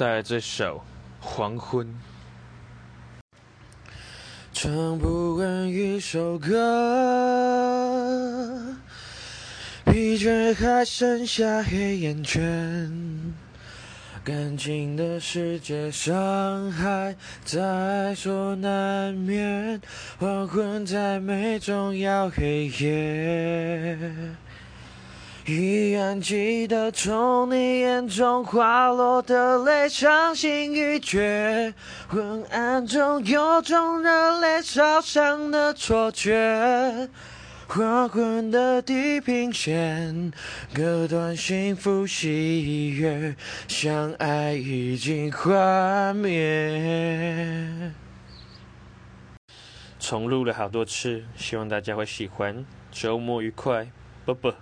带来这首《黄昏》。唱不完一首歌，疲倦还剩下黑眼圈。感情的世界，伤害在所难免。黄昏再美，终要黑夜。依然记得从你眼中滑落的泪，伤心欲绝。昏暗中有种热泪烧伤的错觉。黄昏的地平线，割断幸福喜悦，相爱已经幻灭。重录了好多次，希望大家会喜欢。周末愉快，啵啵。